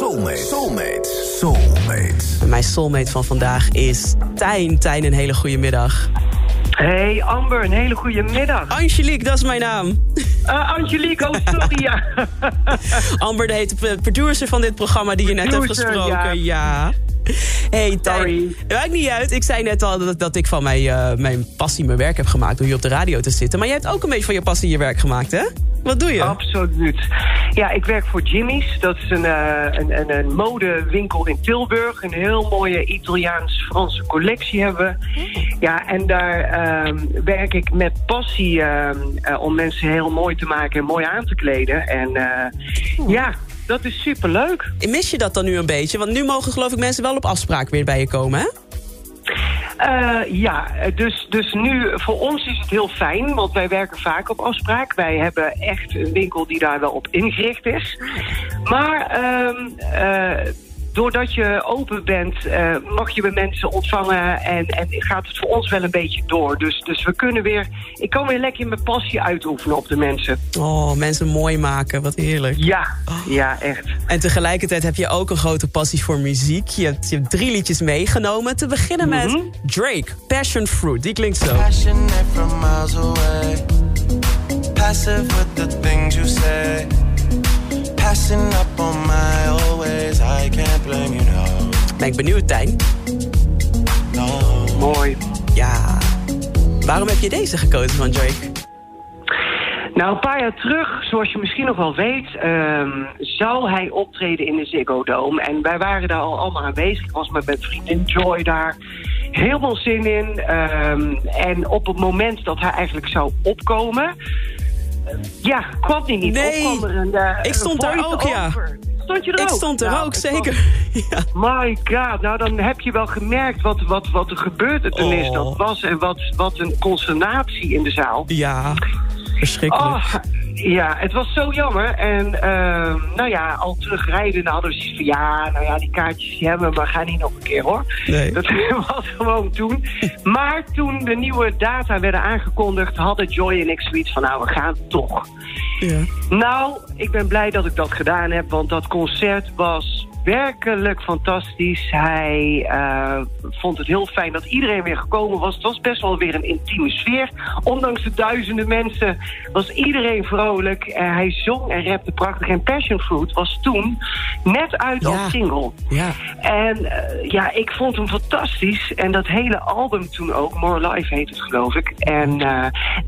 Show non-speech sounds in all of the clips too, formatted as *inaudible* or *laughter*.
Soulmate. Soulmate. Soulmate. Mijn soulmate van vandaag is Tijn. Tijn, een hele goede middag. Hey Amber, een hele goede middag. Angelique, dat is mijn naam. Uh, Angelique, oh sorry, ja. *laughs* Amber, de producer van dit programma die je net hebt gesproken. Ja. *laughs* Hey. Sorry. Het maakt niet uit. Ik zei net al dat, dat ik van mijn, eh, mijn passie mijn werk heb gemaakt... door hier op de radio te zitten. Maar jij hebt ook een beetje van je passie je werk gemaakt, hè? Wat doe je? Absoluut. Ja, ik werk voor Jimmy's. Dat is een, eh, een, een, een modewinkel in Tilburg. Een heel mooie Italiaans-Franse collectie hebben we. Ja, en daar ehm, werk ik met passie ehm, eh, om mensen heel mooi te maken en mooi aan te kleden. En ja, dat is superleuk. Mis je dat dan nu een beetje? Want nu mogen geloof ik mensen wel op afspraak weer bij je komen, hè? Eh, ja, dus, dus nu voor ons is het heel fijn, want wij werken vaak op afspraak. Wij hebben echt een winkel die daar wel op ingericht is. Maar ehm, eh, doordat je open bent, eh, mag je bij mensen ontvangen en, en gaat het voor ons wel een beetje door. Dus, dus we kunnen weer, ik kan weer lekker mijn passie uitoefenen op de mensen. Oh, mensen mooi maken. Wat heerlijk. Ja, ja, echt. En tegelijkertijd heb je ook een grote passie voor muziek. Je hebt, je hebt drie liedjes meegenomen. Te beginnen met Mhm. Drake, Passion Fruit. Die klinkt zo. Passionate from miles away. Passive with the things you say. Passing up on my always. I can't blame you. Ben ik benieuwd, Tijn. No. Mooi. Ja. Waarom heb je deze gekozen van Drake? Nou, een paar jaar terug, zoals je misschien nog wel weet, ehm, zou hij optreden in de Ziggo Dome. En wij waren daar al allemaal aanwezig. Ik was met mijn vriendin Joy daar. Heel veel zin in. Ehm, en op het moment dat hij eigenlijk zou opkomen... ja, kwam hij niet. Nee. Een, eh, Ik stond daar ook, ja. voice-over. Stond je er Ik ook? stond er Nou, ook, was- zeker. *laughs* ja. My god, nou dan heb je wel gemerkt wat, wat, wat er gebeurde toen is Oh. dat was. En wat, wat een consternatie in de zaal. ja, verschrikkelijk. Oh, ja, het was zo jammer. En ehm, nou ja, al terugrijden hadden we zoiets van... ja, nou ja, die kaartjes die hebben we, maar ga niet nog een keer hoor. Nee. Dat *laughs* was gewoon toen. Maar toen de nieuwe data werden aangekondigd... hadden Joy en ik zoiets van, nou, we gaan toch. Ja. Nou, ik ben blij dat ik dat gedaan heb, want dat concert was werkelijk fantastisch. Hij eh, vond het heel fijn dat iedereen weer gekomen was. Het was best wel weer een intieme sfeer. Ondanks de duizenden mensen was iedereen vrolijk. Eh, hij zong en rapte prachtig. En Passion Fruit was toen net uit Ja. als single. Ja. En eh, ja, ik vond hem fantastisch. En dat hele album toen ook. More Life heet het, geloof ik. En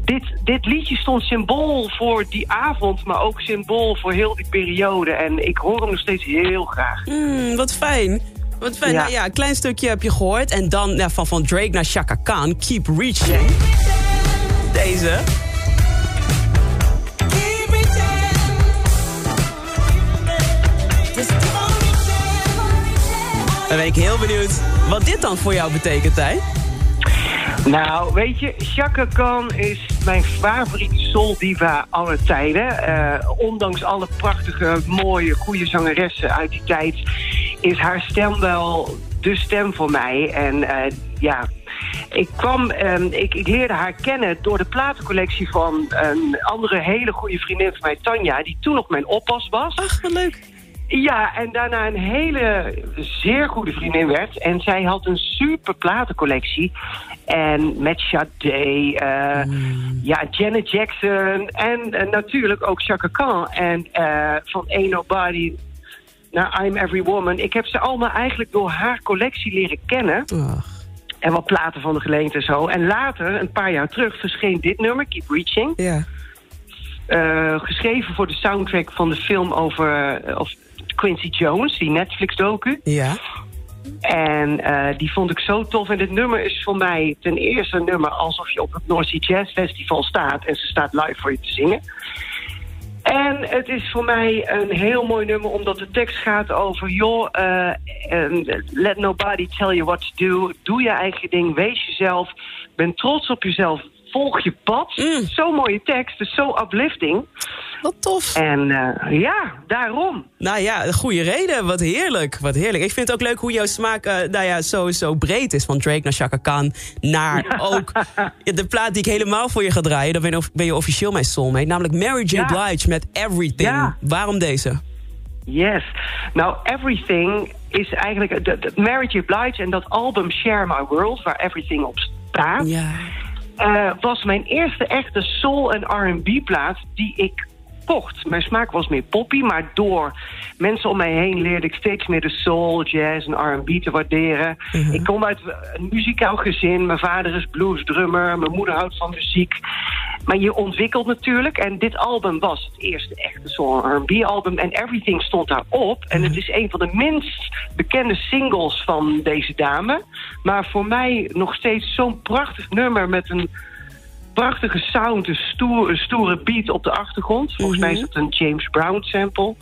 dit, dit liedje stond symbool voor die avond... maar ook symbool voor heel die periode. En ik hoor hem nog steeds heel graag. Mm, wat fijn. Wat fijn. Ja. Nou ja, een klein stukje heb je gehoord. En dan ja, van, van Drake naar Chaka Khan. Keep reaching. Deze. Dan ben ik heel benieuwd wat dit dan voor jou betekent, Tijn. Nou, weet je, Chaka Khan is mijn favoriete soul diva aller tijden. Eh, ondanks alle prachtige, mooie, goede zangeressen uit die tijd... is haar stem wel de stem voor mij. En eh, ja, ik kwam, ehm, ik, ik leerde haar kennen door de platencollectie van een andere hele goede vriendin van mij, Tanja... die toen nog mijn oppas was. Ach, wat leuk. Ja, en daarna een hele zeer goede vriendin werd. En zij had een super platencollectie. En met Sade, eh, ja, Janet Jackson en eh, natuurlijk ook Chaka Khan. En eh, van Ain't Nobody naar I'm Every Woman. Ik heb ze allemaal eigenlijk door haar collectie leren kennen. Ach. En wat platen van de geleente en zo. En later, een paar jaar terug, verscheen dit nummer, Keep Reaching. Ja. Geschreven voor de soundtrack van de film over of Quincy Jones, die Netflix-docu. Ja. En eh, die vond ik zo tof. En dit nummer is voor mij ten eerste een nummer alsof je op het North Sea Jazz Festival staat... en ze staat live voor je te zingen. En het is voor mij een heel mooi nummer, omdat de tekst gaat over... joh, eh, let nobody tell you what to do. Doe je eigen ding, wees jezelf. Ben trots op jezelf, volg je pad. Mm. Zo'n mooie tekst, dus zo uplifting. Wat tof. En eh, ja, daarom. Nou ja, goede reden. Wat heerlijk. Wat heerlijk. Ik vind het ook leuk hoe jouw smaak uh, nou ja, zo, zo breed is. Van Drake naar Chaka Khan. Naar *laughs* ook de plaat die ik helemaal voor je ga draaien. Dan ben je, ben je officieel mijn soulmate. Namelijk Mary J. Ja. Blige met Everything. Ja. Waarom deze? Yes. Nou, Everything is eigenlijk... De, de Mary J. Blige en dat album Share My World... waar Everything op staat... Ja. Eh, was mijn eerste echte soul- en R&B-plaat die ik Mijn smaak was meer poppy, maar door mensen om mij heen leerde ik steeds meer de soul, jazz en R&B te waarderen. Ik kom uit een muzikaal gezin. Mijn vader is bluesdrummer, mijn moeder houdt van muziek. Maar je ontwikkelt natuurlijk. En dit album was het eerste echte soul en R&B-album. En Everything stond daarop. En het is een van de minst bekende singles van deze dame. Maar voor mij nog steeds zo'n prachtig nummer met een prachtige sound, een, stoer, een stoere beat op de achtergrond. Volgens mij is het een James Brown sample.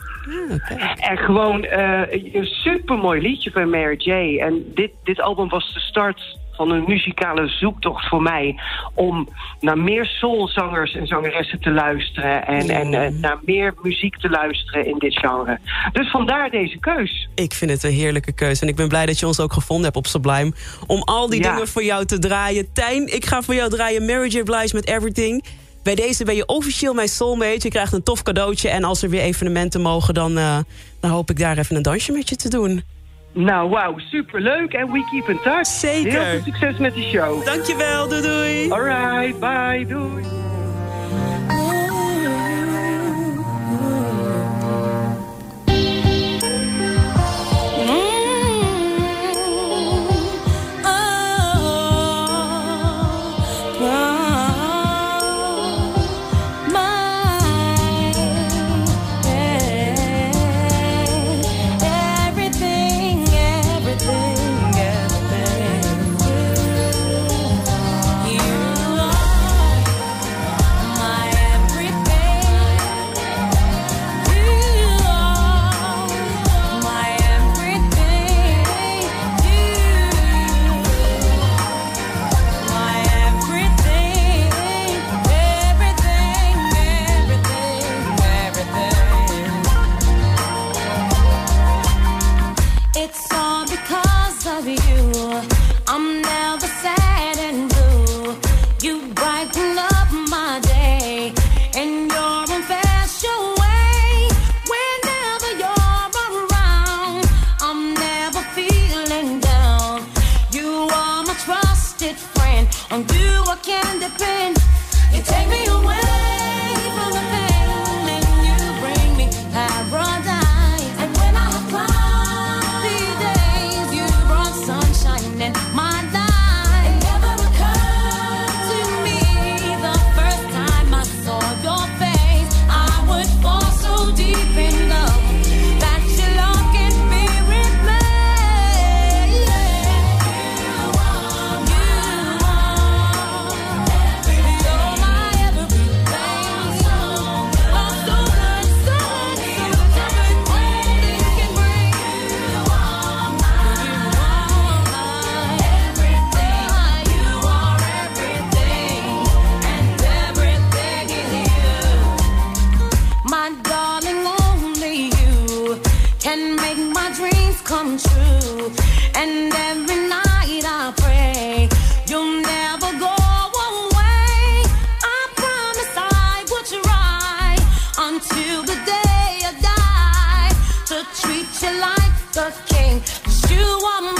En gewoon eh, een supermooi liedje van Mary J. En dit, dit album was de start van een muzikale zoektocht voor mij... om naar meer soulzangers en zangeressen te luisteren... en, en eh, naar meer muziek te luisteren in dit genre. Dus vandaar deze keus. Ik vind het een heerlijke keuze. En ik ben blij dat je ons ook gevonden hebt op Sublime. Om al die Ja. dingen voor jou te draaien. Tijn, ik ga voor jou draaien Mary J. Blige met Everything. Bij deze ben je officieel mijn soulmate. Je krijgt een tof cadeautje. En als er weer evenementen mogen, dan, eh, dan hoop ik daar even een dansje met je te doen. Nou, wauw, superleuk. En we keep in touch. Zeker. Heel veel succes met de show. Dankjewel, doei doei. Alright, bye, doei. You like the king. you are my